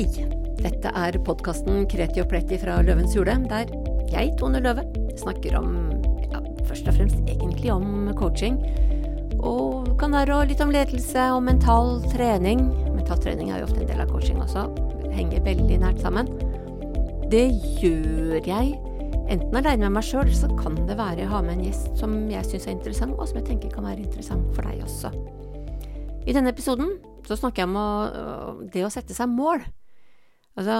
Hei! Dette er podkasten Kreti og Pleti fra Løvens hule, der jeg, Tone Løve, snakker om ja, først og fremst egentlig om coaching. Og kan være litt om ledelse og mental trening. Mental trening er jo ofte en del av coaching også. Henger veldig nært sammen. Det gjør jeg enten aleine med meg sjøl, så kan det være jeg har med en gjest som jeg syns er interessant, og som jeg tenker kan være interessant for deg også. I denne episoden så snakker jeg om å, det å sette seg mål. Altså,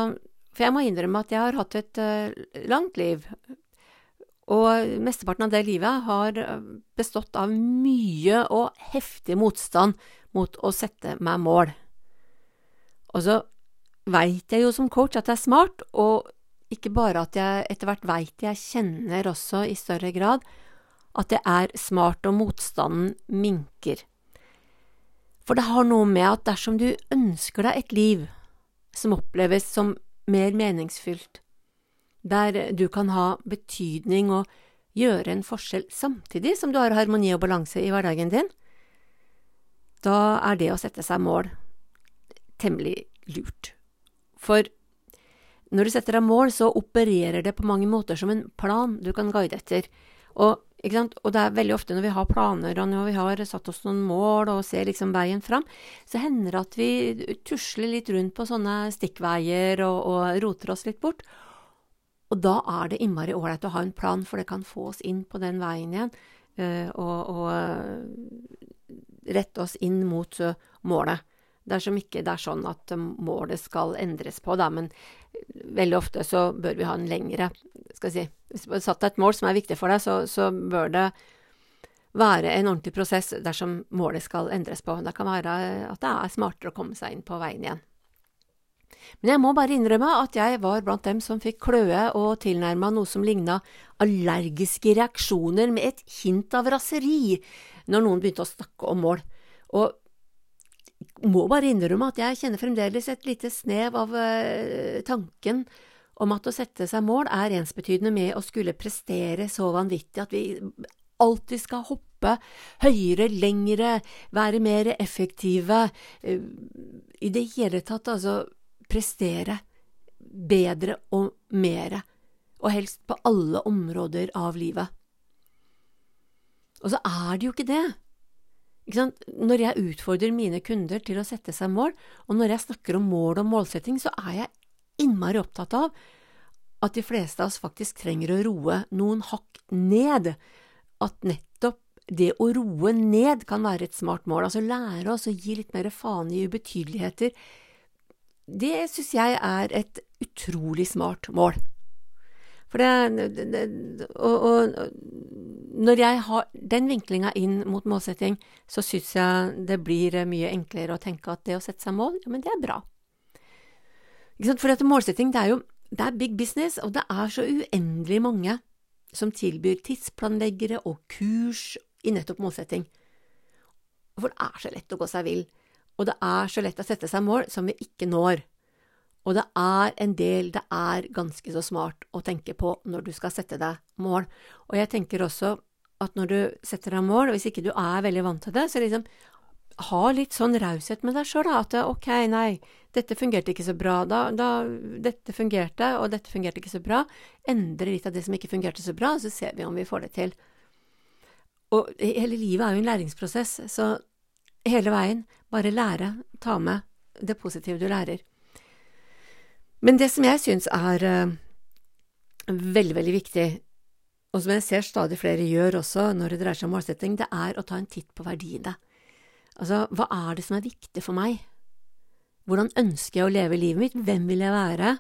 for jeg må innrømme at jeg har hatt et uh, langt liv, og mesteparten av det livet har bestått av mye og heftig motstand mot å sette meg mål. Og så veit jeg jo som coach at det er smart, og ikke bare at jeg etter hvert veit jeg kjenner også i større grad at det er smart og motstanden minker. For det har noe med at dersom du ønsker deg et liv som oppleves som mer meningsfylt, der du kan ha betydning og gjøre en forskjell samtidig som du har harmoni og balanse i hverdagen din, da er det å sette seg mål temmelig lurt. For når du setter deg mål, så opererer det på mange måter som en plan du kan guide etter. Og og det er veldig ofte når vi har planer og når vi har satt oss noen mål og ser liksom veien fram, så hender det at vi tusler litt rundt på sånne stikkveier og, og roter oss litt bort. Og da er det innmari ålreit å ha en plan, for det kan få oss inn på den veien igjen, uh, og, og rette oss inn mot uh, målet. Dersom ikke det er sånn at målet skal endres på, da, men veldig ofte så bør vi ha en lengre skal jeg si, Hvis du har satt deg et mål som er viktig for deg, så, så, bør det være en ordentlig prosess dersom målet skal endres på. Det kan være at det er smartere å komme seg inn på veien igjen. Men jeg må bare innrømme at jeg var blant dem som fikk kløe og tilnærma noe som ligna allergiske reaksjoner med et hint av raseri når noen begynte å snakke om mål. Og må bare innrømme at jeg kjenner fremdeles et lite snev av uh, tanken om at å sette seg mål er ensbetydende med å skulle prestere så vanvittig at vi alltid skal hoppe høyere, lengre, være mer effektive, uh, i det hele tatt altså prestere bedre og mere, og helst på alle områder av livet. Og så er det jo ikke det. Når jeg utfordrer mine kunder til å sette seg mål, og når jeg snakker om mål og målsetting, så er jeg innmari opptatt av at de fleste av oss faktisk trenger å roe noen hakk ned. At nettopp det å roe ned kan være et smart mål. Altså lære oss å gi litt mer faen i ubetydeligheter. Det synes jeg er et utrolig smart mål. For det, det, og, og, når jeg har den vinklinga inn mot målsetting, så syns jeg det blir mye enklere å tenke at det å sette seg mål, ja, men det er bra. For at målsetting, det er jo det er big business, og det er så uendelig mange som tilbyr tidsplanleggere og kurs i nettopp målsetting. For det er så lett å gå seg vill, og det er så lett å sette seg mål som vi ikke når. Og det er en del det er ganske så smart å tenke på når du skal sette deg mål. Og jeg tenker også at når du setter deg mål, og hvis ikke du er veldig vant til det, så liksom ha litt sånn raushet med deg sjøl. At ok, nei, dette fungerte ikke så bra. Da, da, dette fungerte, og dette fungerte ikke så bra. Endre litt av det som ikke fungerte så bra, så ser vi om vi får det til. Og hele livet er jo en læringsprosess, så hele veien bare lære, ta med det positive du lærer. Men det som jeg syns er uh, veldig, veldig viktig, og som jeg ser stadig flere gjør også når det dreier seg om målsetting, det er å ta en titt på verdiene. Altså, hva er det som er viktig for meg? Hvordan ønsker jeg å leve livet mitt? Hvem vil jeg være?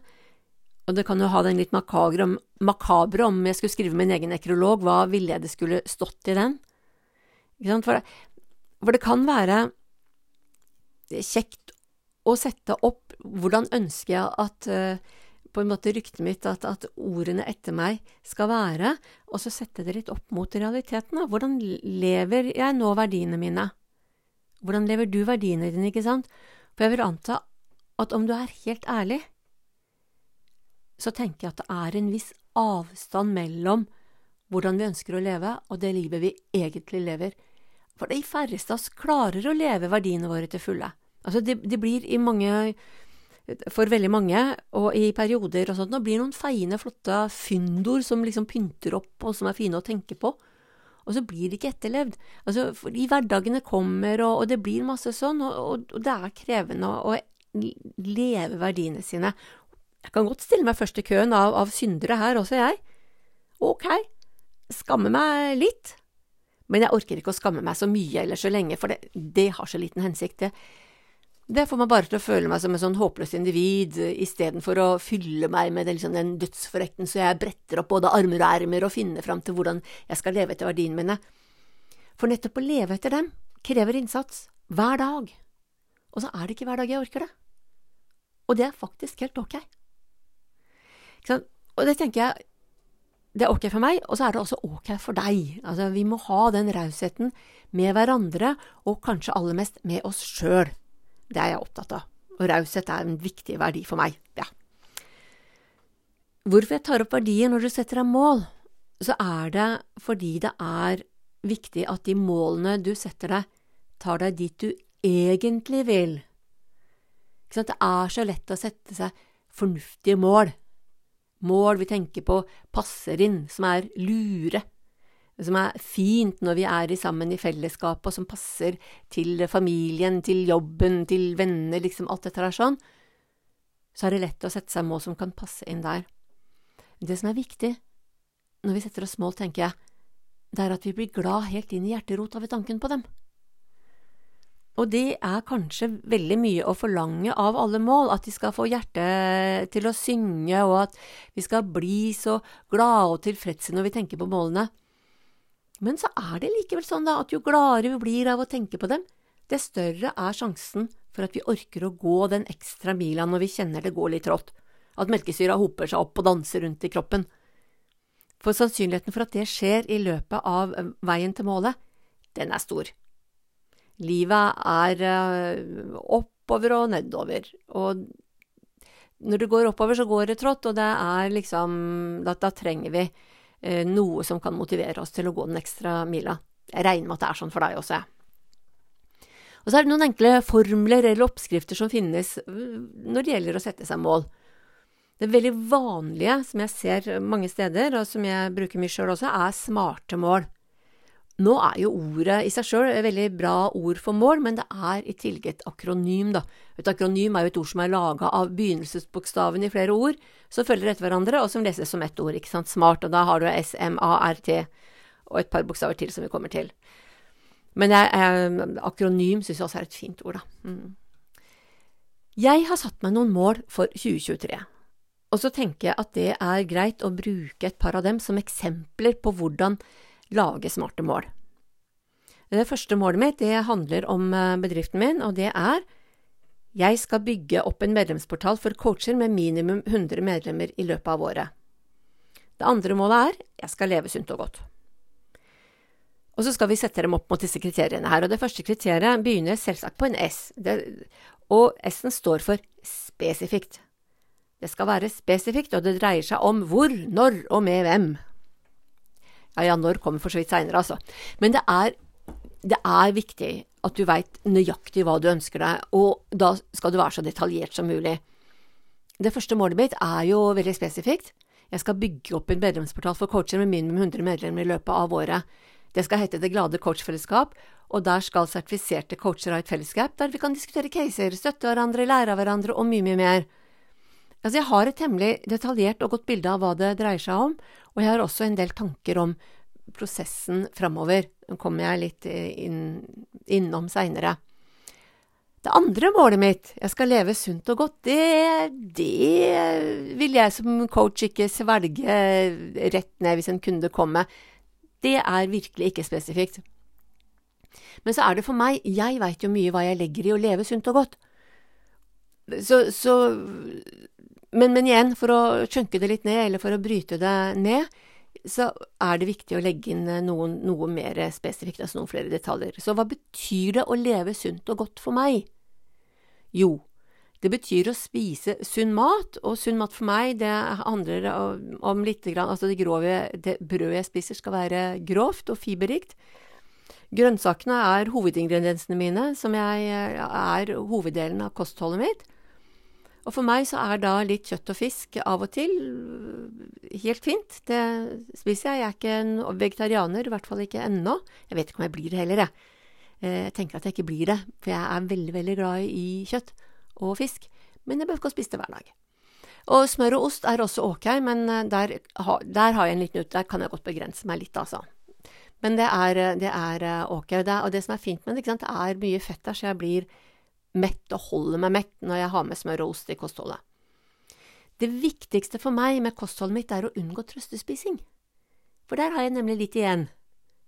Og det kan jo ha den litt makabre, makabre om jeg skulle skrive min egen nekrolog, hva ville jeg det skulle stått i den? For, for det kan være kjekt å sette opp hvordan ønsker jeg at uh, på en måte ryktet mitt, at, at, ordene etter meg skal være, og så sette det litt opp mot realiteten. Da. Hvordan lever jeg nå verdiene mine? Hvordan lever du verdiene dine, ikke sant? For jeg vil anta at om du er helt ærlig, så tenker jeg at det er en viss avstand mellom hvordan vi ønsker å leve, og det livet vi egentlig lever. For de færreste av oss klarer å leve verdiene våre til fulle. Altså, det, det blir i mange for veldig mange, og i perioder og sånt, det blir noen feiende, flotte fyndord som liksom pynter opp, og som er fine å tenke på. Og så blir det ikke etterlevd. Altså, fordi hverdagene kommer, og, og det blir masse sånn, og, og, og det er krevende å, leve verdiene sine. Jeg kan godt stille meg først i køen av, av syndere her også, jeg. Ok, skamme meg litt, men jeg orker ikke å skamme meg så mye eller så lenge, for det, det har så liten hensikt. Det, det får meg bare til å føle meg som en sånn håpløs individ, istedenfor å fylle meg med den, liksom, den dødsforekten så jeg bretter opp både armer og ermer og finner fram til hvordan jeg skal leve etter verdiene mine. For nettopp å leve etter dem krever innsats, hver dag. Og så er det ikke hver dag jeg orker det. Og det er faktisk helt ok. Og det tenker jeg det er ok for meg, og så er det også ok for deg. Altså, vi må ha den rausheten med hverandre, og kanskje aller mest med oss sjøl. Det er jeg opptatt av, og raushet er en viktig verdi for meg, ja. Hvorfor jeg tar opp verdier når du setter deg mål, så er det fordi det er viktig at de målene du setter deg, tar deg dit du egentlig vil. Det er så lett å sette seg fornuftige mål. Mål vi tenker på passer inn, som er lure, som er fint når vi er sammen i fellesskapet, og som passer til familien, til jobben, til venner, liksom alt dette der sånn, så er det lett å sette seg mål som kan passe inn der. Det som er viktig når vi setter oss mål, tenker jeg, det er at vi blir glad helt inn i hjerterota ved tanken på dem. Og det er kanskje veldig mye å forlange av alle mål, at de skal få hjertet til å synge, og at vi skal bli så glade og tilfredse når vi tenker på målene. Men så er det likevel sånn da, at jo gladere vi blir av å tenke på dem, det større er sjansen for at vi orker å gå den ekstra mila når vi kjenner det går litt trått, at melkesyra hoper seg opp og danser rundt i kroppen. For sannsynligheten for at det skjer i løpet av veien til målet, den er stor. Livet er eh, oppover og nedover, og når det går oppover, så går det trått, og det er liksom Da, trenger vi eh, noe som kan motivere oss til å gå den ekstra mila. Jeg regner med at det er sånn for deg også. Og så er det noen enkle formler eller oppskrifter som finnes øh, når det gjelder å sette seg mål. Det veldig vanlige, som jeg ser mange steder, og som jeg bruker mye sjøl også, er smarte mål. Nå er jo ordet i seg sjøl et veldig bra ord for mål, men det er i tillegg et akronym, da. Et akronym er jo et ord som er laga av begynnelsesbokstaven i flere ord, som følger etter hverandre, og som leses som ett ord, ikke sant, smart, og da har du S-M-A-R-T og et par bokstaver til som vi kommer til. Men jeg, eh, akronym syns jeg også er et fint ord, da. Mm. Jeg har satt meg noen mål for 2023. Og så tenker jeg at det er greit å bruke et par av dem som eksempler på hvordan lage smarte mål. Det første målet mitt det handler om eh, bedriften min, og det er jeg skal bygge opp en medlemsportal for coacher med minimum 100 medlemmer i løpet av året. Det andre målet er jeg skal leve sunt og godt. Og så skal vi sette dem opp mot disse kriteriene her, og det første kriteriet begynner selvsagt på en S, det, og S-en står for spesifikt. Det skal være spesifikt, og det dreier seg om hvor, når og med hvem. Ja, ja, når kommer for så vidt seinere, altså. Men det er, det er viktig at du veit nøyaktig hva du ønsker deg, og da skal du være så detaljert som mulig. Det første målet mitt er jo veldig spesifikt. Jeg skal bygge opp en medlemsportal for coacher med minimum 100 medlemmer i løpet av året. Det skal hete Det glade coachfellesskap, og der skal sertifiserte coacher ha et fellesskap der vi kan diskutere caser, støtte hverandre, lære av hverandre og mye, mye mer. Altså, jeg har et temmelig detaljert og godt bilde av hva det dreier seg om, og jeg har også en del tanker om prosessen framover. Den kommer jeg litt inn, innom seinere. Det andre målet mitt, jeg skal leve sunt og godt, det, det vil jeg som coach ikke svelge rett ned hvis en kunde kommer. Det er virkelig ikke spesifikt. Men så er det for meg, jeg veit jo mye hva jeg legger i å leve sunt og godt. Så, så men, men, igjen, for å chunke det litt ned, eller for å bryte det ned, så er det viktig å legge inn eh, noen, noe mer spesifikt, altså noen flere detaljer. Så hva betyr det å leve sunt og godt for meg? Jo, det betyr å spise sunn mat, og sunn mat for meg, det handler om litt grann, altså det grove, det brødet jeg spiser skal være grovt og fiberrikt. Grønnsakene er hovedingrediensene mine, som jeg, er hoveddelen av kostholdet mitt. Og for meg så er da litt kjøtt og fisk av og til helt fint. Det spiser jeg. Jeg er ikke en vegetarianer, i hvert fall ikke ennå. Jeg vet ikke om jeg blir det heller, jeg. Jeg tenker at jeg ikke blir det, for jeg er veldig, veldig glad i kjøtt og fisk. Men jeg behøver ikke å spise det hver dag. Og smør og ost er også ok, men der, der har jeg en liten ut. Der kan jeg godt begrense meg litt, altså. Men det er, det er ok. Det og det som er fint med det, det er mye fett der, så jeg blir mett og holder meg mett når jeg har med smør i kostholdet. Det viktigste for meg med kostholdet mitt er å unngå trøstespising. For der har jeg nemlig litt igjen.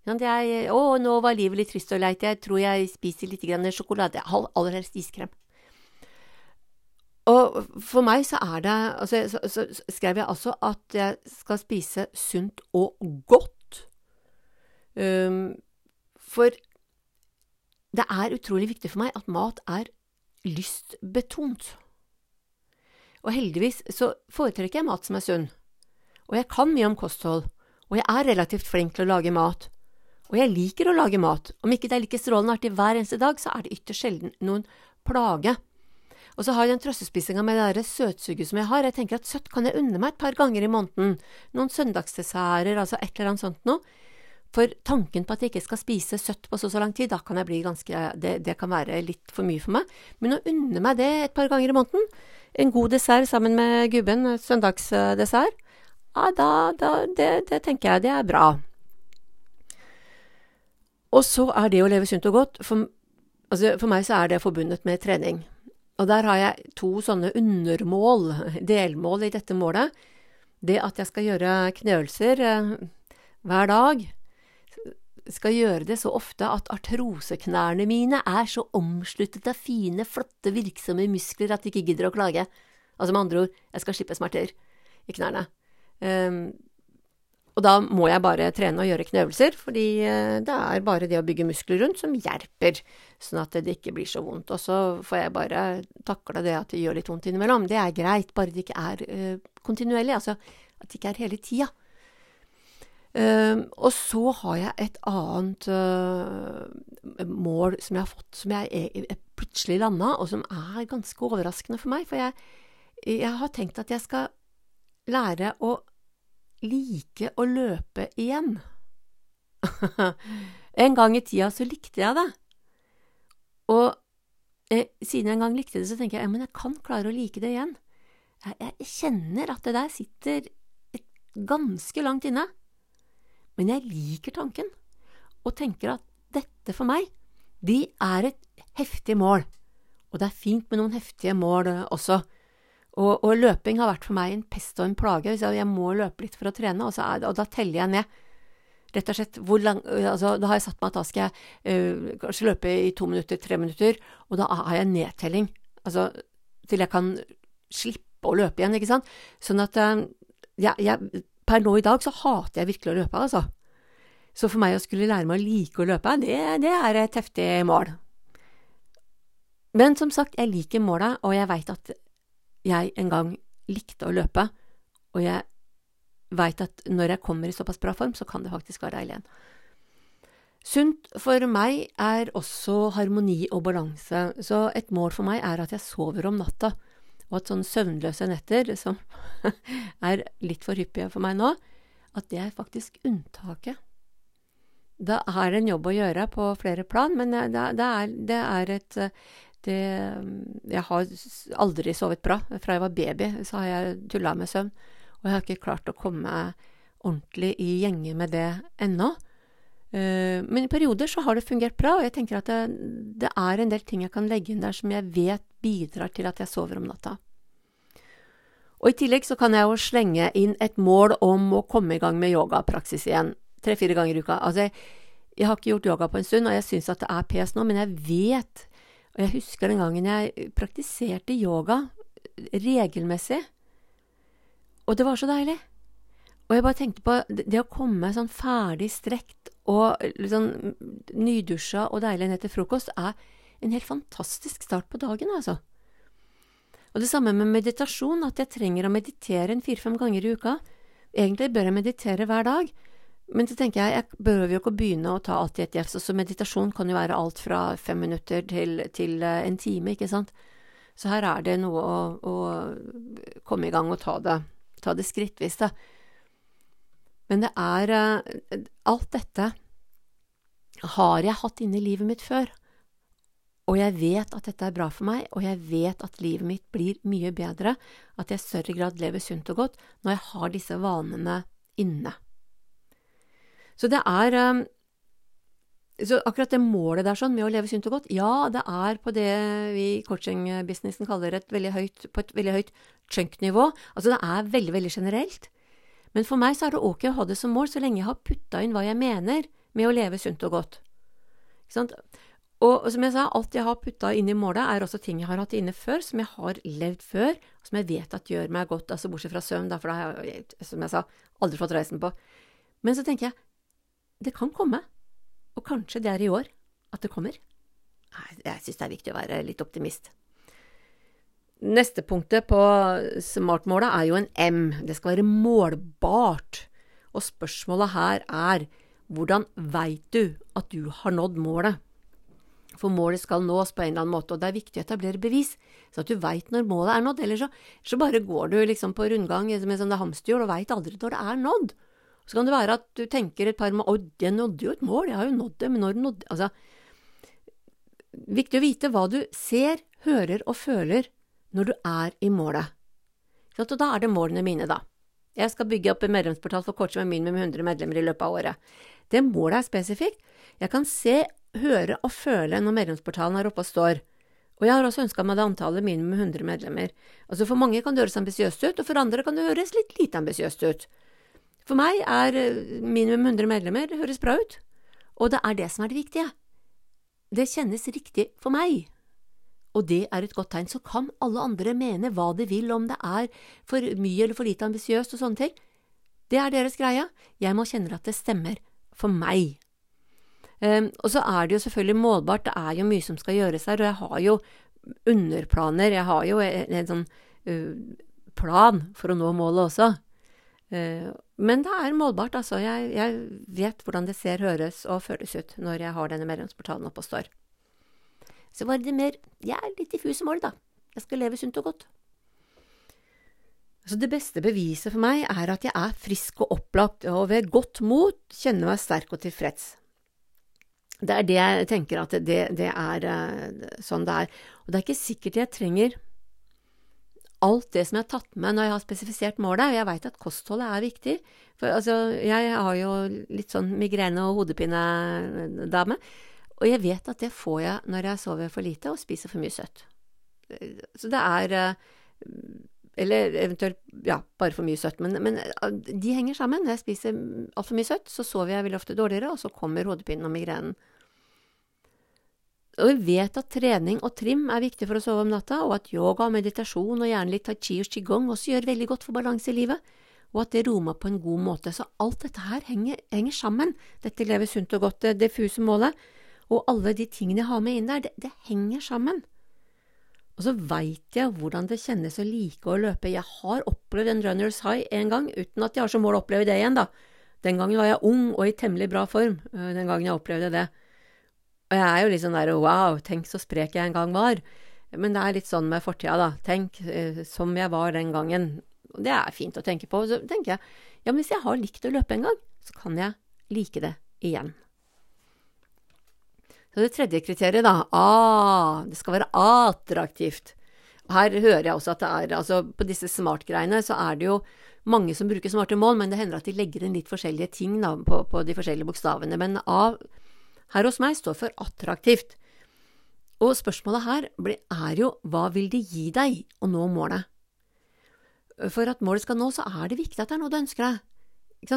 Jeg, å, nå var livet litt trist og leit, jeg tror jeg spiser litt grann sjokolade, aller helst iskrem. Og for meg så er det altså, så, så, så skrev jeg altså at jeg skal spise sunt og godt. Um, for det er utrolig viktig for meg at mat er lystbetont. Og heldigvis så foretrekker jeg mat som er sunn. Og jeg kan mye om kosthold. Og jeg er relativt flink til å lage mat. Og jeg liker å lage mat. Om ikke det er like strålende artig hver eneste dag, så er det ytterst sjelden noen plage. Og så har jeg den trøstespisinga med det derre søtsuget som jeg har. Jeg tenker at søtt kan jeg unne meg et par ganger i måneden. Noen søndagsdesserter, altså et eller annet sånt noe. For tanken på at jeg ikke skal spise søtt på så så lang tid, da kan jeg bli ganske det, det, kan være litt for mye for meg. Men å unne meg det et par ganger i måneden, en god dessert sammen med gubben, søndagsdessert, ja, da, da det, det, tenker jeg det er bra. Og så er det å leve sunt og godt For, altså for meg så er det forbundet med trening. Og der har jeg to sånne undermål, delmål, i dette målet. Det at jeg skal gjøre knøelser eh, hver dag skal gjøre det så ofte at artroseknærne mine er så omsluttet av fine, flotte, virksomme muskler at de ikke gidder å klage. Altså med andre ord, jeg skal slippe smerter i knærne. Um, og da må jeg bare trene og gjøre knøvelser, fordi uh, det er bare det å bygge muskler rundt som hjelper, sånn at det ikke blir så vondt. Og så får jeg bare takle det at det gjør litt vondt innimellom. Det er greit, bare det ikke er uh, kontinuerlig, altså at det ikke er hele tida. Uh, og så har jeg et annet uh, mål som jeg har fått, som jeg, jeg, jeg plutselig landa, og som er ganske overraskende for meg. For jeg, jeg, har tenkt at jeg skal lære å like å løpe igjen. en gang i tida så likte jeg det. Og eh, siden jeg en gang likte det, så tenker jeg ja, men jeg kan klare å like det igjen. Jeg, jeg kjenner at det der sitter ganske langt inne. Men jeg liker tanken, og tenker at dette for meg, de er et heftig mål. Og det er fint med noen heftige mål eh, også. Og, og løping har vært for meg en pest og en plage. Så jeg må løpe litt for å trene, og, er, og da teller jeg ned. Rett og slett, lang, eh, altså, Da har jeg satt meg at da skal jeg uh, kanskje løpe i to minutter, tre minutter, og da har jeg nedtelling. Altså til jeg kan slippe å løpe igjen, ikke sant. Sånn at uh, jeg, jeg per nå i dag så hater jeg virkelig å løpe, altså. Så for meg å skulle lære meg å like å løpe, det, det er et heftig mål. Men som sagt, jeg liker målet, og jeg veit at jeg en gang likte å løpe, og jeg veit at når jeg kommer i såpass bra form, så kan det faktisk være deilig igjen. Sunt for meg er også harmoni og balanse, så et mål for meg er at jeg sover om natta og at sånne søvnløse netter, som er litt for hyppige for meg nå, at det er faktisk unntaket. Da er det en jobb å gjøre på flere plan, men det, er, det er, et det, Jeg har aldri sovet bra. Fra jeg var baby, så har jeg tulla med søvn. Og jeg har ikke klart å komme ordentlig i gjenge med det ennå. Eh, men i perioder så har det fungert bra, og jeg tenker at det, det, er en del ting jeg kan legge inn der som jeg vet bidrar til at jeg sover om natta. Og i tillegg så kan jeg jo slenge inn et mål om å komme i gang med yogapraksis igjen, tre-fire ganger i uka. Altså, jeg har ikke gjort yoga på en stund, og jeg syns at det er pes nå, men jeg vet, og jeg husker den gangen jeg praktiserte yoga regelmessig, og det var så deilig. Og jeg bare tenkte på det å komme sånn ferdig strekt og liksom nydusja og deilig ned til frokost, er en helt fantastisk start på dagen, altså. Og det samme med meditasjon, at jeg trenger å meditere en fire-fem ganger i uka. Egentlig bør jeg meditere hver dag, men så tenker jeg jeg behøver jo ikke å begynne å ta alt i et jefs, så meditasjon kan jo være alt fra fem minutter til, til eh, en time, ikke sant. Så her er det noe å, å komme i gang og ta det, ta det skrittvis, da. Men det er uh, Alt dette har jeg hatt inne i livet mitt før. Og jeg vet at dette er bra for meg, og jeg vet at livet mitt blir mye bedre, at jeg i større grad lever sunt og godt når jeg har disse vanene inne. Så det er um, så akkurat det målet der sånn med å leve sunt og godt, ja, det er på det vi i coaching-businessen kaller et veldig høyt, på et veldig høyt chunk-nivå. Altså det er veldig, veldig generelt. Men for meg så er det ok å ha det som mål så lenge jeg har putta inn hva jeg mener med å leve sunt og godt. Ikke sant? Og som jeg sa, alt jeg har putta inn i målet, er også ting jeg har hatt inne før, som jeg har levd før, og som jeg vet at gjør meg godt, altså bortsett fra søvn, da, for da har jeg, som jeg sa, aldri fått reisen på. Men så tenker jeg, det kan komme, og kanskje det er i år at det kommer. Jeg syns det er viktig å være litt optimist. Neste punktet på smartmålet er jo en M. Det skal være målbart. Og spørsmålet her er hvordan veit du at du har nådd målet? For målet skal nås på en eller annen måte, og det er viktig å etablere bevis, så at du veit når målet er nådd. Eller så, så, bare går du liksom på rundgang med sånne hamsterhjul og veit aldri når det er nådd. Så kan det være at du tenker et par måneder Å, jeg nådde jo et mål, jeg har jo nådd det, men når nådde Altså, viktig å vite hva du ser, hører og føler når du er i målet. Og da er det målene mine, da. Jeg skal bygge opp en medlemsportal for coacher med minimum 100 medlemmer i løpet av året. Det målet er spesifikt. Jeg kan se høre og føle når medlemsportalen er oppe og står. Og jeg har også ønska meg det antallet minimum 100 medlemmer. Altså For mange kan det høres ambisiøst ut, og for andre kan det høres litt lite ambisiøst ut. For meg er eh, minimum 100 medlemmer, det høres bra ut. Og det er det som er det viktige. Det kjennes riktig for meg. Og det er et godt tegn. Så kan alle andre mene hva de vil, om det er for mye eller for lite ambisiøst og sånne ting. Det er deres greie. Jeg må kjenne at det stemmer for meg. Um, og så er det jo selvfølgelig målbart, det er jo mye som skal gjøres her, og jeg har jo underplaner, jeg har jo en, en sånn plan for å nå målet også. Uh, men det er målbart, altså. Jeg, jeg, vet hvordan det ser, høres og føles ut når jeg har denne medlemsportalen oppe og står. Så var det mer Jeg er litt diffus i målet, da. Jeg skal leve sunt og godt. Så det beste beviset for meg er at jeg er frisk og opplagt, og ved godt mot kjenner meg sterk og tilfreds. Det er det jeg tenker at det, det er uh, sånn det er. Og det er ikke sikkert jeg trenger alt det som jeg har tatt med når jeg har spesifisert målet. Jeg veit at kostholdet er viktig. For altså, jeg har jo litt sånn migrene- og hodepinedame. Og jeg vet at det får jeg når jeg sover for lite og spiser for mye søtt. Så det er uh, Eller eventuelt ja, bare for mye søtt. Men, men uh, de henger sammen. Når jeg spiser altfor mye søtt, så sover jeg veldig ofte dårligere, og så kommer hodepinen og migrenen. Og vi vet at trening og trim er viktig for å sove om natta, og at yoga og meditasjon og gjerne litt tai chi og qigong også gjør veldig godt for balanse i livet, og at det romer på en god måte. Så alt dette her henger, henger sammen, dette lever sunt og godt, det diffuse målet, og alle de tingene jeg har med inn der, det, det henger sammen. Og så veit jeg hvordan det kjennes å like å løpe. Jeg har opplevd en runners high en gang, uten at jeg har som mål å oppleve det igjen, da. Den gangen var jeg ung og i temmelig bra form, øh, den gangen jeg opplevde det. Og jeg er jo litt sånn der wow, tenk så sprek jeg en gang var. Men det er litt sånn med fortida, da. Tenk eh, som jeg var den gangen. Det er fint å tenke på. Så tenker jeg ja, men hvis jeg har likt å løpe en gang, så kan jeg like det igjen. Så det tredje kriteriet, da. Ah, det skal være attraktivt. Og her hører jeg også at det er Altså, på disse smart-greiene så er det jo mange som bruker smarte mål, men det hender at de legger inn litt forskjellige ting da, på, på de forskjellige bokstavene. Men A her hos meg står for attraktivt. Og spørsmålet her er jo hva vil det gi deg å nå målet? For at målet skal nå, så er det viktig at det er noe du ønsker deg.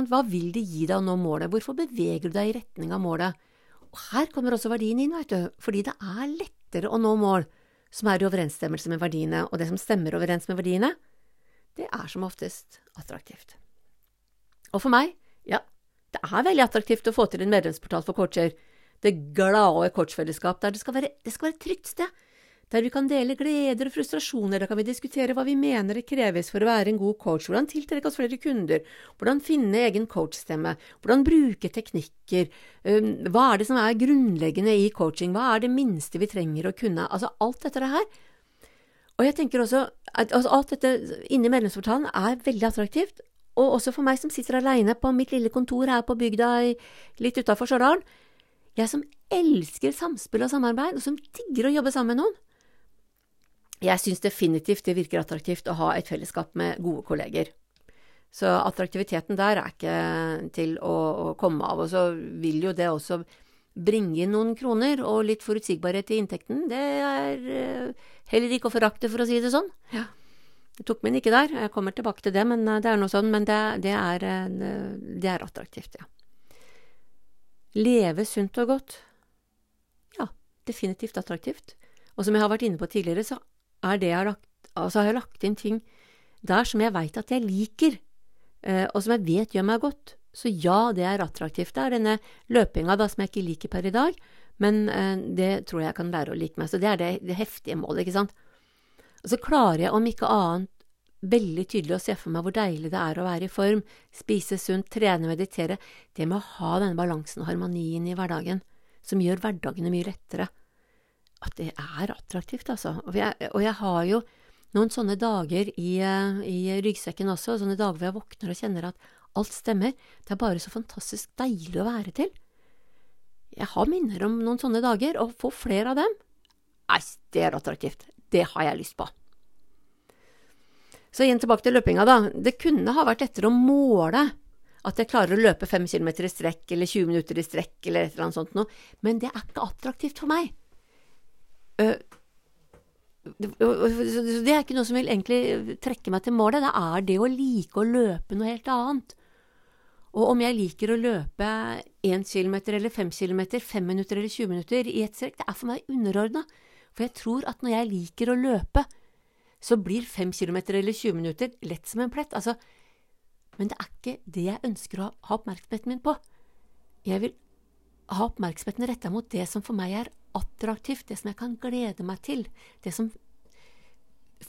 Hva vil det gi deg å nå målet? Hvorfor beveger du deg i retning av målet? Og her kommer også verdien inn, vet du, fordi det er lettere å nå mål som er i overensstemmelse med verdiene, og det som stemmer overens med verdiene, det er som oftest attraktivt. Og for meg, ja, det er veldig attraktivt å få til en medlemsportal for coacher det glade coachfellesskap der det skal, være, det skal være et trygt sted, der vi kan dele gleder og frustrasjoner, der kan vi diskutere hva vi mener det kreves for å være en god coach, hvordan tiltrekke oss flere kunder, hvordan finne egen coachstemme, hvordan bruke teknikker, um, hva er det som er grunnleggende i coaching, hva er det minste vi trenger å kunne, altså alt dette her. Og jeg tenker også at altså, alt dette inni medlemsportalen er veldig attraktivt. Og også for meg som sitter aleine på mitt lille kontor her på bygda litt utafor Stjørdal. Jeg som elsker samspill og samarbeid, og som digger å jobbe sammen med noen. Jeg syns definitivt det virker attraktivt å ha et fellesskap med gode kolleger. Så attraktiviteten der er ikke til å, å komme av. Og så vil jo det også bringe inn noen kroner og litt forutsigbarhet i inntekten. Det er uh, heller ikke å forakte, for å si det sånn. Ja. Jeg tok min ikke der, jeg kommer tilbake til det, men uh, det er noe sånn. Men det, det, er, uh, det er attraktivt, ja. Leve sunt og godt. Ja, definitivt attraktivt. Og som jeg har vært inne på tidligere, så jeg har lagt, altså har jeg lagt inn ting der som jeg veit at jeg liker, og som jeg vet gjør meg godt. Så ja, det er attraktivt. Det er denne løpinga da, som jeg ikke liker per i dag, men eh, det tror jeg kan lære å like meg. Så det er det, det heftige målet, ikke sant. Og så klarer jeg, om ikke annet, veldig tydelig å se for meg hvor deilig det er å være i form, spise sunt, trene, meditere, det med å ha denne balansen og harmonien i hverdagen, som gjør hverdagene mye lettere. At det er attraktivt, altså. Og jeg, og jeg har jo noen sånne dager i, eh, i ryggsekken også, sånne dager hvor jeg våkner og kjenner at alt stemmer, det er bare så fantastisk deilig å være til. Jeg har minner om noen sånne dager, og få flere av dem, nei, det er attraktivt, det har jeg lyst på. Så igjen tilbake til løpinga, da. Det kunne ha vært etter å måle at jeg klarer å løpe fem kilometer i strekk eller 20 minutter i strekk eller et eller annet sånt noe, men det er ikke attraktivt for meg. Uh, det er ikke noe som vil egentlig trekke meg til målet. Det er det å like å løpe noe helt annet. Og om jeg liker å løpe 1 km eller 5 km, 5 minutter eller 20 minutter i ett strekk, det er for meg underordna. For jeg tror at når jeg liker å løpe, så blir 5 km eller 20 minutter lett som en plett. Altså, men det er ikke det jeg ønsker å ha oppmerksomheten min på. Jeg vil ha oppmerksomheten retta mot det som for meg er attraktivt, det som jeg kan glede meg til, det som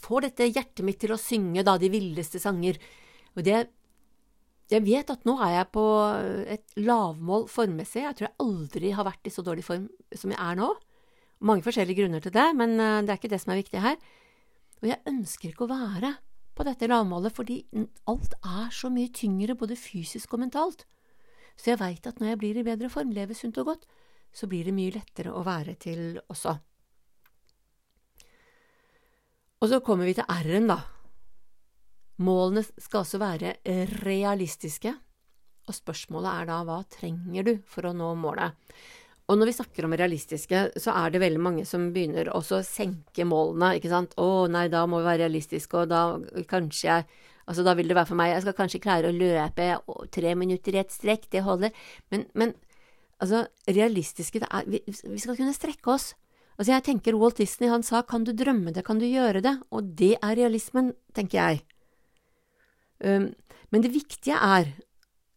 får dette hjertet mitt til å synge da de villeste sanger. Og det jeg vet at nå er jeg på et lavmål formmessig. Jeg tror jeg aldri har vært i så dårlig form som jeg er nå. Mange forskjellige grunner til det, men eh, det er ikke det som er viktig her. Og jeg ønsker ikke å være på dette lavmålet, fordi alt er så mye tyngre, både fysisk og mentalt. Så jeg veit at når jeg blir i bedre form, lever sunt og godt, så blir det mye lettere å være til også. Og så kommer vi til R-en, da. Målene skal altså være realistiske, og spørsmålet er da hva trenger du for å nå målet? Og når vi snakker om realistiske, så er det veldig mange som begynner også å senke målene, ikke sant. Å nei, da må vi være realistiske, og da kanskje jeg Altså, da vil det være for meg Jeg skal kanskje klare å løpe tre minutter i et strekk, det holder. Men, men altså, realistiske det er vi, vi skal kunne strekke oss. Altså, jeg tenker Walt Disney, han sa kan du drømme det, kan du gjøre det, og det er realismen, tenker jeg. Um, men det viktige er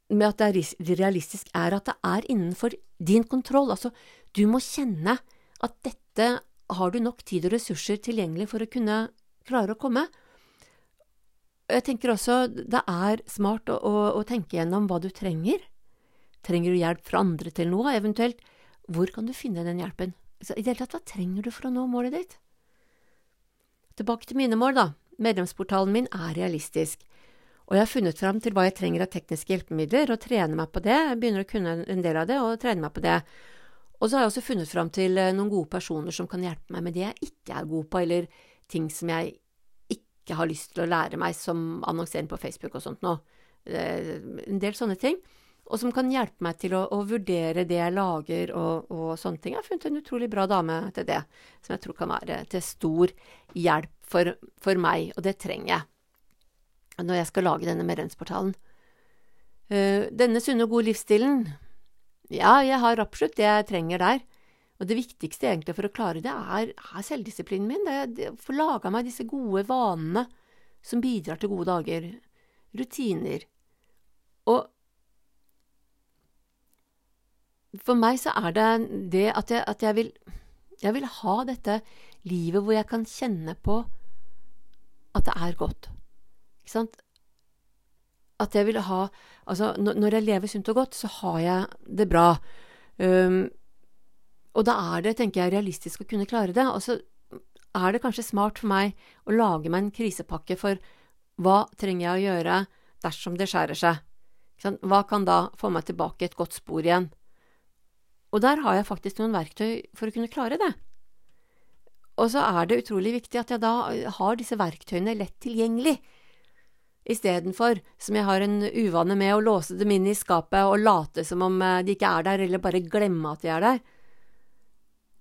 med at det er realistisk, er at det er innenfor din kontroll. Altså, du må kjenne at dette har du nok tid og ressurser tilgjengelig for å kunne klare å komme. Jeg tenker også det er smart å, å, å tenke gjennom hva du trenger. Trenger du hjelp fra andre til noe, eventuelt hvor kan du finne den hjelpen? Så I det hele tatt, hva trenger du for å nå målet ditt? Tilbake til mine mål, da. Medlemsportalen min er realistisk. Og jeg har funnet fram til hva jeg trenger av tekniske hjelpemidler, og trener meg på det. Jeg begynner å kunne en del av det, og trener meg på det. Og så har jeg også funnet fram til eh, noen gode personer som kan hjelpe meg med det jeg ikke er god på, eller ting som jeg ikke har lyst til å lære meg, som annonsering på Facebook og sånt noe. Eh, en del sånne ting. Og som kan hjelpe meg til å, å vurdere det jeg lager og, og, sånne ting. Jeg har funnet en utrolig bra dame til det, som jeg tror kan være til stor hjelp for, for meg, og det trenger jeg når jeg skal lage denne medlemsportalen. Uh, denne sunne og gode livsstilen, ja, jeg har absolutt det jeg trenger der. Og det viktigste egentlig for å klare det, er, er selvdisiplinen min. Det, er å få laga meg disse gode vanene som bidrar til gode dager. Rutiner. Og for meg så er det det at jeg, at jeg vil Jeg vil ha dette livet hvor jeg kan kjenne på at det er godt. Ikke sant? At jeg vil ha Altså, når jeg lever sunt og godt, så har jeg det bra. Um, og da er det, tenker jeg, realistisk å kunne klare det. Og så er det kanskje smart for meg å lage meg en krisepakke for hva trenger jeg å gjøre dersom det skjærer seg? Hva kan da få meg tilbake i et godt spor igjen? Og der har jeg faktisk noen verktøy for å kunne klare det. Og så er det utrolig viktig at jeg da har disse verktøyene lett tilgjengelig, istedenfor, som jeg har en uvane med, å låse dem inn i skapet og late som om eh, de ikke er der, eller bare glemme at de er der.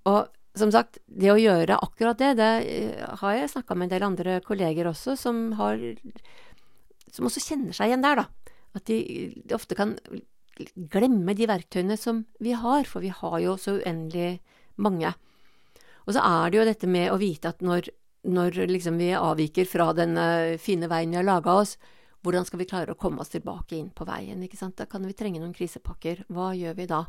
Og som sagt, det å gjøre akkurat det, det eh, har jeg snakka med en del andre kolleger også, som har Som også kjenner seg igjen der, da. At de, de ofte kan glemme de verktøyene som vi har, for vi har jo så uendelig mange. Og så er det jo dette med å vite at når, når liksom vi avviker fra den fine veien vi har laga oss, hvordan skal vi klare å komme oss tilbake inn på veien, ikke sant? Da kan vi trenge noen krisepakker. Hva gjør vi da?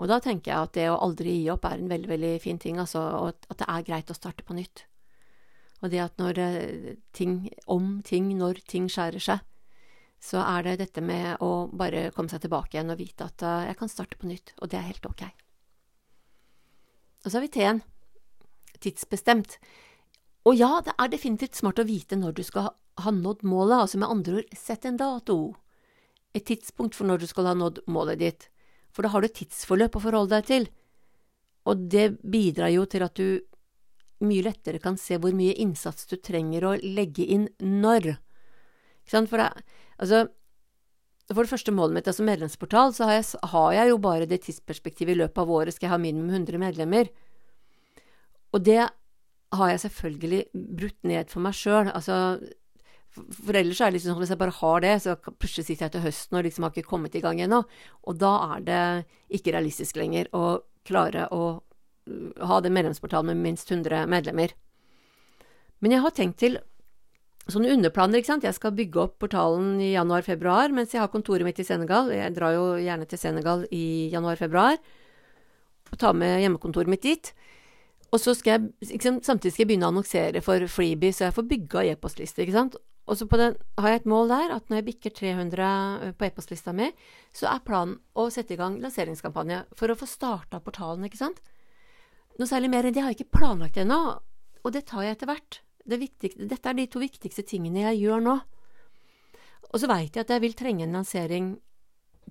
Og da tenker jeg at det å aldri gi opp er en veldig, veldig fin ting, altså, og at det er greit å starte på nytt. Og det at når eh, ting, om ting, når ting skjærer seg, så er det dette med å bare komme seg tilbake igjen og vite at uh, jeg kan starte på nytt, og det er helt ok. Og så har vi T-en. Tidsbestemt. Og ja, det er definitivt smart å vite når du skal ha nådd målet, altså med andre ord, sett en dato. Et tidspunkt for når du skal ha nådd målet ditt for da har du et tidsforløp å forholde deg til. Og det bidrar jo til at du mye lettere kan se hvor mye innsats du trenger å legge inn når. Ikke sant? For, det, altså, for det første målet mitt som medlemsportal, så har jeg, har jeg, jo bare det tidsperspektivet i løpet av året skal jeg ha minimum 100 medlemmer. Og det har jeg selvfølgelig brutt ned for meg sjøl. Altså, for ellers er det liksom sånn hvis jeg bare har det, så plutselig sitter jeg til høsten og liksom har ikke kommet i gang ennå. Og da er det ikke realistisk lenger å klare å uh, ha den medlemsportalen med minst 100 medlemmer. Men jeg har tenkt til sånne underplaner, ikke sant. Jeg skal bygge opp portalen i januar-februar mens jeg har kontoret mitt i Senegal. Jeg drar jo gjerne til Senegal i januar-februar og tar med hjemmekontoret mitt dit. Og så skal jeg, sant, samtidig skal jeg begynne å annonsere for Freebie, så jeg får bygga e-postliste, ikke sant. Og så har jeg et mål der at når jeg bikker 300 eh, på e-postlista mi, så er planen å sette i gang lanseringskampanje for å få starta portalen, ikke sant. Noe særlig mer enn det har jeg ikke planlagt ennå, og det tar jeg etter hvert. Det dette er de to viktigste tingene jeg gjør nå. Og så veit jeg at jeg vil trenge en lansering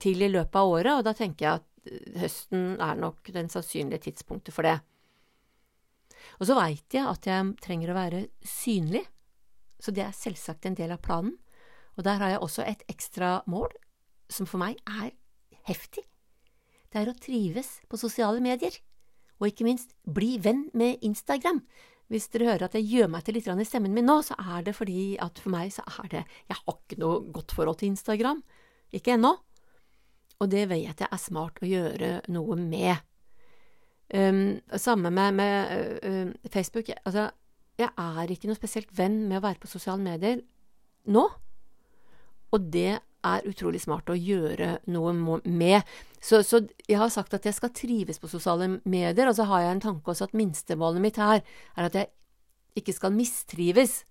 til i løpet av året, og da tenker jeg at eh, høsten er nok den sannsynlige tidspunktet for det. Og så veit jeg at jeg trenger å være synlig så det er selvsagt en del av planen. Og der har jeg også et ekstra mål, som for meg er heftig. Det er å trives på sosiale medier, og ikke minst bli venn med Instagram. Hvis dere hører at jeg gjør meg til litt i stemmen min nå, så er det fordi at for meg så er det Jeg har ikke noe godt forhold til Instagram. Ikke ennå. Og det vet jeg er smart å gjøre noe med. Um, samme med, med uh, Facebook. Altså, jeg er ikke noe spesielt venn med å være på sosiale medier nå. Og det er utrolig smart å gjøre noe med. Så, så, jeg har sagt at jeg skal trives på sosiale medier, og så har jeg en tanke også at minstemålet mitt her er at jeg ikke skal mistrives.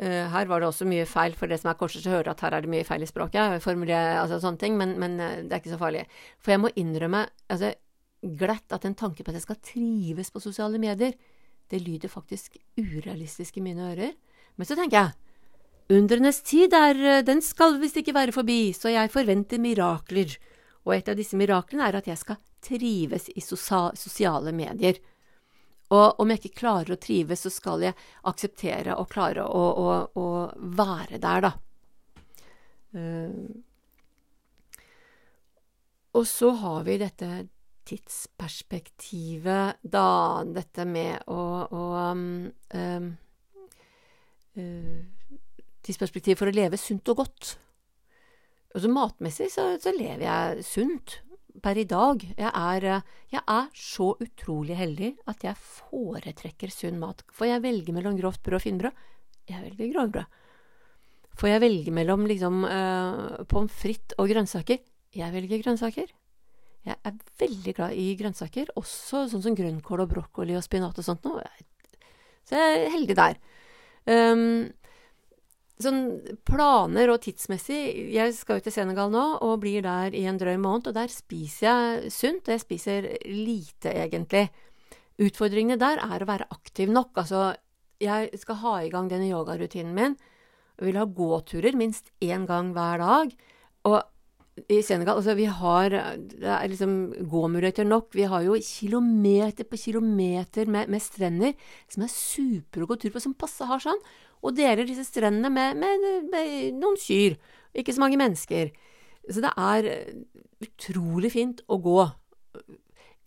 Uh, her var det også mye feil, for det som er korsets hører at her er det mye feil i språket, altså sånne ting, men, men det er ikke så farlig. For jeg må innrømme altså, glatt at en tanke på at jeg skal trives på sosiale medier, det lyder faktisk urealistisk i mine ører. Men så tenker jeg, undrenes tid er, eh, den skal visst ikke være forbi, så jeg forventer mirakler. Og et av disse miraklene er at jeg skal trives i sosiale medier. Og om jeg ikke klarer å trives, så skal jeg akseptere og klare å, å, å være der, da. Uh, og så har vi dette tidsperspektivet, da, dette med å, å um, um, uh, Tidsperspektivet for å leve sunt og godt. Altså Matmessig så, så, lever jeg sunt per i dag. Jeg er, jeg er, så utrolig heldig at jeg foretrekker sunn mat. Får jeg velge mellom grovt brød og finbrød? Jeg velger grovbrød. Får jeg velge mellom liksom, uh, pommes frites og grønnsaker? Jeg velger grønnsaker. Jeg er veldig glad i grønnsaker, også sånn som grønnkål og brokkoli og spinat og sånt noe. Så jeg er heldig der. Um, sånn planer og tidsmessig Jeg skal jo til Senegal nå og blir der i en drøy måned, og der spiser jeg sunt, og jeg spiser lite, egentlig. Utfordringene der er å være aktiv nok. Altså, jeg skal ha i gang denne yogarutinen min. Jeg vil ha gåturer minst én gang hver dag. Og i Senegal altså vi har det er liksom gåmuligheter nok. Vi har jo kilometer på kilometer med, med strender som er super å gå tur på, som passe har sånn. Og deler disse strendene med, med, med noen kyr. Ikke så mange mennesker. Så det er utrolig fint å gå.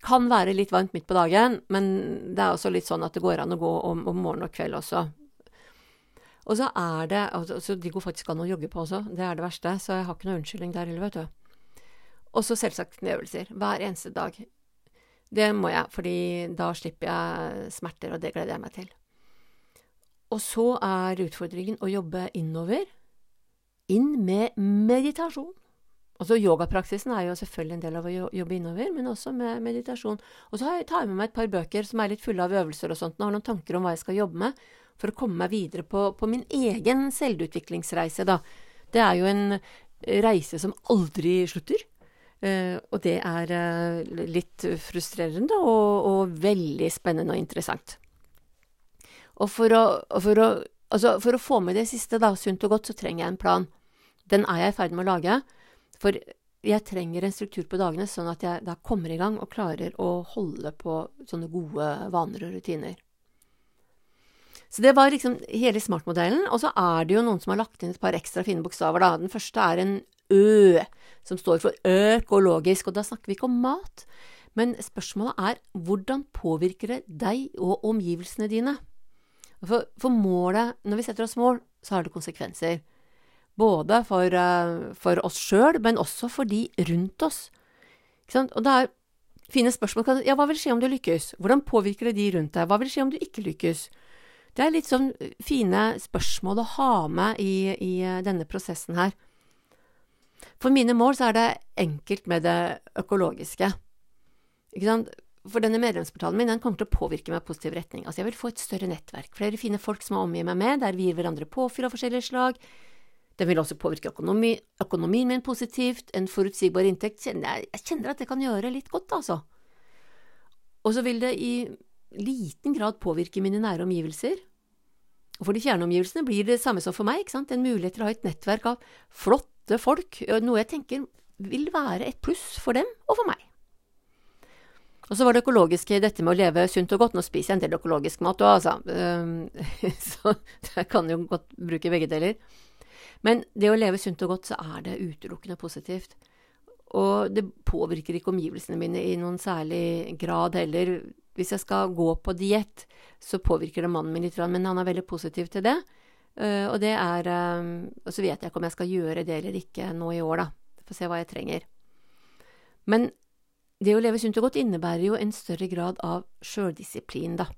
Kan være litt varmt midt på dagen, men det er også litt sånn at det går an å gå om, om morgen og kveld også. Og så er det altså, De går faktisk an å jogge på også, det er det verste, så jeg har ikke noe unnskyldning der heller, vet du. Og så selvsagt kneøvelser. Hver eneste dag. Det må jeg, fordi da slipper jeg smerter, og det gleder jeg meg til. Og så er utfordringen å jobbe innover. Inn med meditasjon. Altså Yogapraksisen er jo selvfølgelig en del av å jobbe innover, men også med meditasjon. Og så tar jeg med meg et par bøker som er litt fulle av øvelser og sånt, og har noen tanker om hva jeg skal jobbe med, for å komme meg videre på, på min egen selvutviklingsreise, da. Det er jo en reise som aldri slutter. Uh, og det er uh, litt frustrerende og, og, veldig spennende og interessant. Og for å, for å, altså for å få med det siste, da, sunt og godt, så trenger jeg en plan. Den er jeg i ferd med å lage. For jeg trenger en struktur på dagene, sånn at jeg da kommer i gang og klarer å holde på sånne gode vaner og rutiner. Så det var liksom hele Smart-modellen. Og så er det jo noen som har lagt inn et par ekstra fine bokstaver, da. Den første er en Ø, som står for økologisk, og da snakker vi ikke om mat. Men spørsmålet er hvordan påvirker det deg og omgivelsene dine? For, for målet, når vi setter oss mål, så har det konsekvenser. Både for, uh, for oss sjøl, men også for de rundt oss. Og det er fine spørsmål. Ja, hva vil skje om du lykkes? Hvordan påvirker det de rundt deg? Hva vil skje om du ikke lykkes? Det er litt sånn fine spørsmål å ha med i, i eh, denne prosessen her. For mine mål så er det enkelt med det økologiske. Ikke sant? For denne medlemsportalen min den kommer til å påvirke meg i positiv retning. Altså Jeg vil få et større nettverk, flere fine folk som er omgir meg med, der vi gir hverandre påfyll av forskjellige slag. Den vil også påvirke økonomi, økonomien min positivt. En forutsigbar inntekt jeg, jeg kjenner at det kan gjøre litt godt, altså. Og så vil det i liten grad påvirke mine nære omgivelser. Og for de fjerne omgivelsene blir det samme som for meg, ikke sant? en mulighet til å ha et nettverk av flotte folk, noe jeg tenker vil være et pluss for dem og for meg. Og så var det økologiske dette med å leve sunt og godt. Nå spiser jeg en del økologisk mat òg, altså, så jeg kan jo godt bruke begge deler. Men det å leve sunt og godt, så er det utelukkende positivt. Og det påvirker ikke omgivelsene mine i noen særlig grad heller. Hvis jeg skal gå på diett, så påvirker det mannen min litt, men han er veldig positiv til det. Uh, og det er um, Og så vet jeg ikke om jeg skal gjøre det eller ikke nå i år, da. Får se hva jeg trenger. Men det å leve sunt og godt innebærer jo en større grad av sjøldisiplin, da.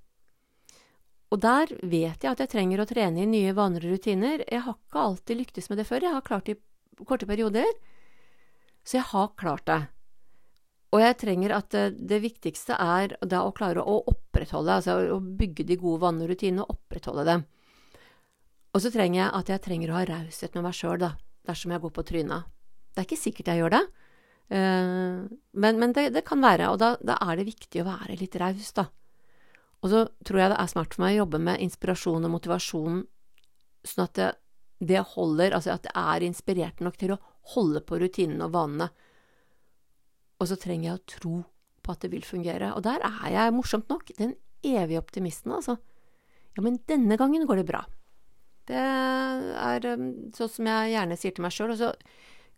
Og der vet jeg at jeg trenger å trene i nye vaner og rutiner. Jeg har ikke alltid lyktes med det før. Jeg har klart det i korte perioder. Så jeg har klart det. Og jeg trenger at det, det viktigste er da å klare å opprettholde, altså å bygge de gode vannrutinene og opprettholde dem. Og så trenger jeg at jeg trenger å ha raushet med meg sjøl, da, dersom jeg går på trynet. Det er ikke sikkert jeg gjør det, uh, men, men det, det, kan være, og da, da er det viktig å være litt raus, da. Og så tror jeg det er smart for meg å jobbe med inspirasjon og motivasjon, sånn at det, det holder, altså at det er inspirert nok til å holde på rutinene og vanene. Og så trenger jeg å tro på at det vil fungere. Og der er jeg, morsomt nok, den evige optimisten, altså. Ja, men denne gangen går det bra. Det er um, sånn som jeg gjerne sier til meg sjøl. Og så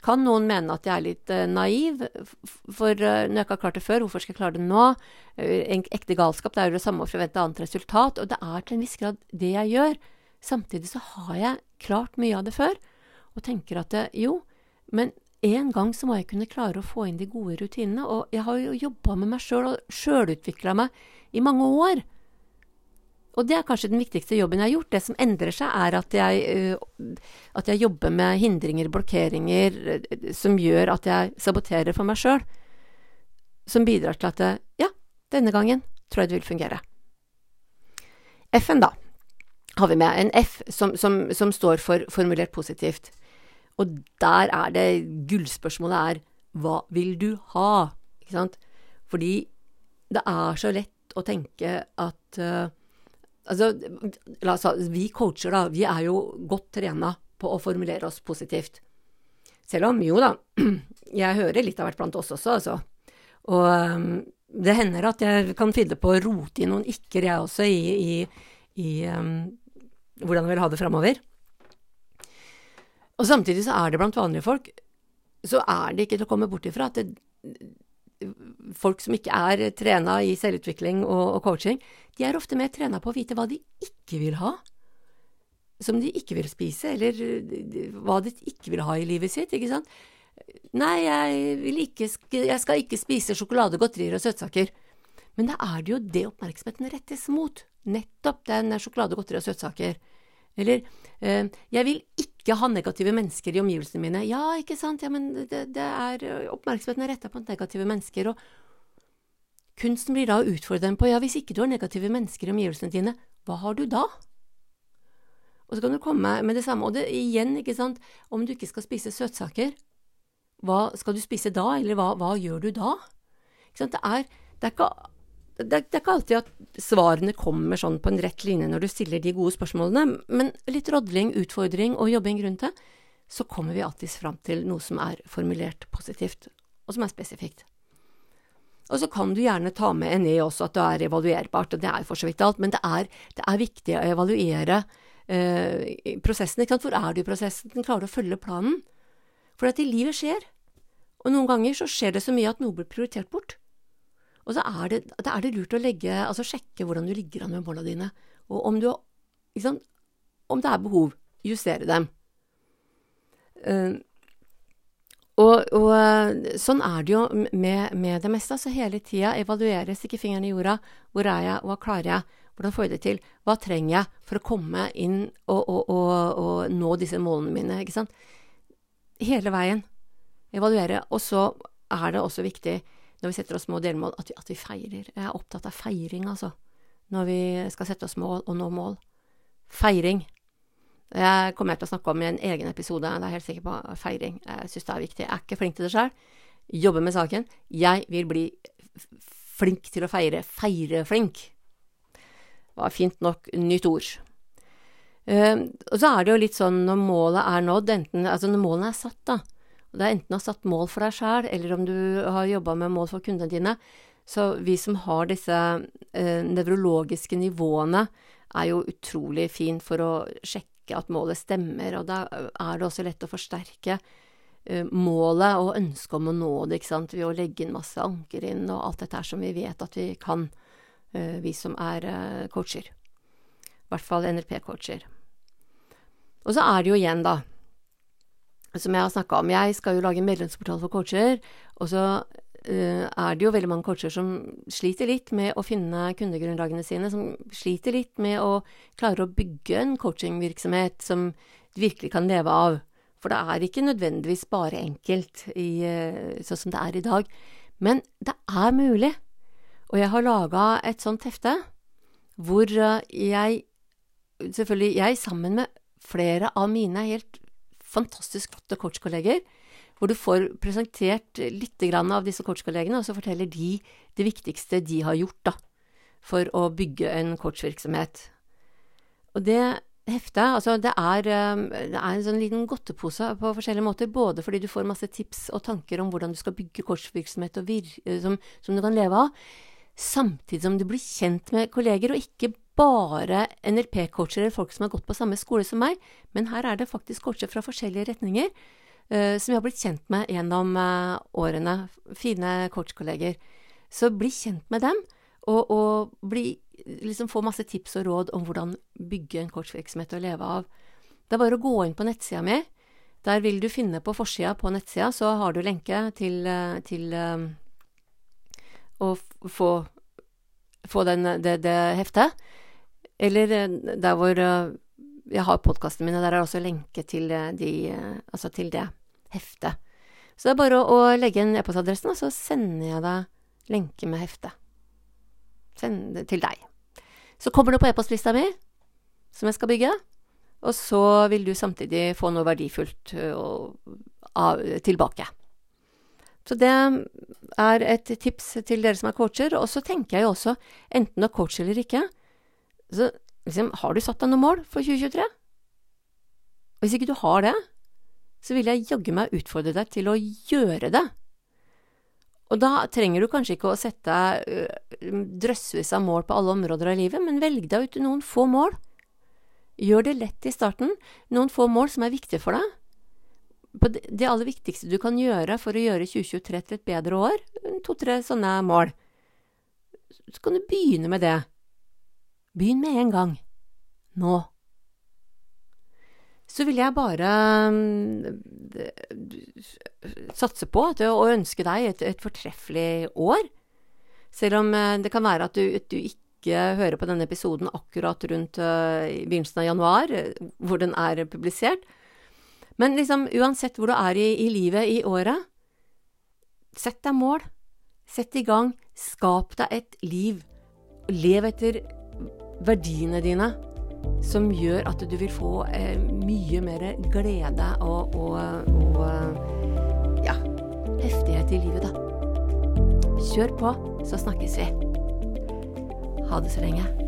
kan noen mene at jeg er litt uh, naiv, for uh, når jeg ikke har klart det før, hvorfor skal jeg klare det nå? Uh, en ekte galskap, det er jo det samme å forvente annet resultat, og det er til en viss grad det jeg gjør. Samtidig så har jeg klart mye av det før, og tenker at jo, men en gang så må jeg kunne klare å få inn de gode rutinene, og jeg har jo jobba med meg sjøl og sjølutvikla meg i mange år. Og det er kanskje den viktigste jobben jeg har gjort. Det som endrer seg, er at jeg, øh, at jeg jobber med hindringer, blokkeringer, øh, som gjør at jeg saboterer for meg sjøl. Som bidrar til at det, ja, denne gangen tror jeg det vil fungere. F-en, da, har vi med. En F som, som, som står for formulert positivt. Og der er det gullspørsmålet er hva vil du ha? Ikke sant? Fordi det er så lett å tenke at uh, Altså, la oss vi coacher, da, vi er jo godt trena på å formulere oss positivt. Selv om, jo da, jeg hører litt av hvert blant oss også, altså. Og um, det hender at jeg kan finne på å rote i noen ikke-er, jeg også, i, i, i um, hvordan jeg vil ha det framover. Og samtidig så er det blant vanlige folk, så er det ikke til å komme bort ifra at det, folk som ikke er trena i selvutvikling og, og, coaching, de er ofte mer trena på å vite hva de ikke vil ha. Som de ikke vil spise, eller hva de ikke vil ha i livet sitt, ikke sant. Nei, jeg, ikke, jeg skal ikke spise sjokolade, godterier og søtsaker. Men da er det jo det oppmerksomheten rettes mot. Nettopp den sjokolade, godteri og søtsaker. Eller eh, jeg vil ikke ha negative mennesker i omgivelsene mine. Ja, ikke sant, ja, men det, det er oppmerksomheten er retta på negative mennesker, og kunsten blir da å utfordre dem på ja, hvis ikke du har negative mennesker i omgivelsene dine, hva har du da? Og så kan du komme med det samme, og det igjen, ikke sant, om du ikke skal spise søtsaker, hva skal du spise da, eller hva, hva gjør du da? Det er, det er ikke det, det, er ikke alltid at svarene kommer sånn på en rett linje når du stiller de gode spørsmålene, men litt rodling, utfordring og jobbing rundt det, så kommer vi alltids fram til noe som er formulert positivt, og som er spesifikt. Og så kan du gjerne ta med en ned også at det er evaluerbart, og det er for så vidt alt, men det er, det er viktig å evaluere eh, prosessen. Ikke sant? Hvor er du i prosessen? Klarer du å følge planen? For at i livet skjer, og noen ganger så skjer det så mye at noe blir prioritert bort. Og så er det, da er det lurt å legge, altså sjekke hvordan du ligger an med måla dine, og om, du, liksom, om det er behov, justere dem. Uh, og, og, eh, sånn er det jo med, med det meste. Altså hele tida evaluere, stikke fingeren i jorda. Hvor er jeg, hva klarer jeg, hvordan får jeg det til, hva trenger jeg for å komme inn og, og, og nå disse målene mine, ikke sant. Hele veien. Evaluere. Og så er det også viktig når vi setter oss små delmål, at vi, at vi feirer. Jeg er opptatt av feiring, altså, når vi skal sette oss mål og nå mål. Feiring. Jeg kommer til å snakke om i en egen episode, det er jeg helt sikker på. Feiring. Jeg syns det er viktig. Jeg er ikke flink til det sjøl. Jobber med saken. Jeg vil bli flink til å feire. Feire-flink. Var fint nok nytt ord. Uh, og så er det jo litt sånn når målet er nådd, enten Altså når målene er satt, da, det er enten å ha satt mål for deg sjæl, eller om du har jobba med mål for kundene dine. Så vi som har disse eh, nevrologiske nivåene, er jo utrolig fint for å sjekke at målet stemmer, og da er det også lett å forsterke eh, målet og ønsket om å nå det, ikke sant, ved å legge inn masse anker inn og alt dette her som vi vet at vi kan, eh, vi som er eh, coacher. I hvert fall NLP-coacher. Og så er det jo igjen, da, som jeg har snakka om. Jeg skal jo lage en medlemsportal for coacher, og så uh, er det jo veldig mange coacher som sliter litt med å finne kundegrunnlagene sine, som sliter litt med å klare å bygge en coachingvirksomhet som de virkelig kan leve av. For det er ikke nødvendigvis bare enkelt i, uh, sånn som det er i dag. Men det er mulig. Og jeg har laga et sånt hefte hvor uh, jeg Selvfølgelig jeg sammen med flere av mine helt fantastisk flotte coachkolleger, hvor du får presentert litt av disse coachkollegene, og så forteller de det viktigste de har gjort da, for å bygge en coachvirksomhet. Og det heftet, altså det er, um, det er en sånn liten godtepose på forskjellige måter, både fordi du får masse tips og tanker om hvordan du skal bygge coachvirksomhet vir, som, som du kan leve av, samtidig som du blir kjent med kolleger, og ikke bare NLP-coacher eller folk som har gått på samme skole som meg, men her er det faktisk coacher fra forskjellige retninger uh, som jeg har blitt kjent med gjennom uh, årene. Fine coachkolleger. Så bli kjent med dem, og, og bli, liksom få masse tips og råd om hvordan bygge en coachvirksomhet å leve av. Det er bare å gå inn på nettsida mi. Der vil du finne på forsida på nettsida, så har du lenke til, eh, til um, å få, få den, det, det heftet. Eller eh, der hvor eh, jeg har podkastene mine, der er også lenke til, eh, de, altså til det heftet. Så det er bare å, å legge inn e-postadressen, og så sender jeg deg lenke med heftet. Send det til deg. Så kommer det på e-postlista mi, som jeg skal bygge, og så vil du samtidig få noe verdifullt og, av, tilbake. Så det er et tips til dere som er coacher. Og så tenker jeg jo også, enten du er coach eller ikke, så liksom, har du satt deg noen mål for 2023? Og hvis ikke du har det, så vil jeg jaggu meg utfordre deg til å gjøre det. Og da trenger du kanskje ikke å sette deg drøssevis av mål på alle områder av livet, men velg deg ut noen få mål. Gjør det lett i starten, noen få mål som er viktige for deg. Det aller viktigste du kan gjøre for å gjøre 2023 til et bedre år, to-tre sånne mål. Så kan du begynne med det. Begynn med en gang. Nå så vil jeg bare mm, satse på at, og ønske deg et, et, fortreffelig år. Selv om eh, det kan være at du, du ikke hører på denne episoden akkurat rundt i begynnelsen av januar, hvor den er publisert. Men liksom, uansett hvor du er i, i livet i året, sett deg mål. Sett i gang. Skap deg et liv. Lev etter verdiene dine som gjør at du vil få eh, mye mer glede og, og, og ja, heftighet i livet, da. Kjør på, så snakkes vi. Ha det så lenge.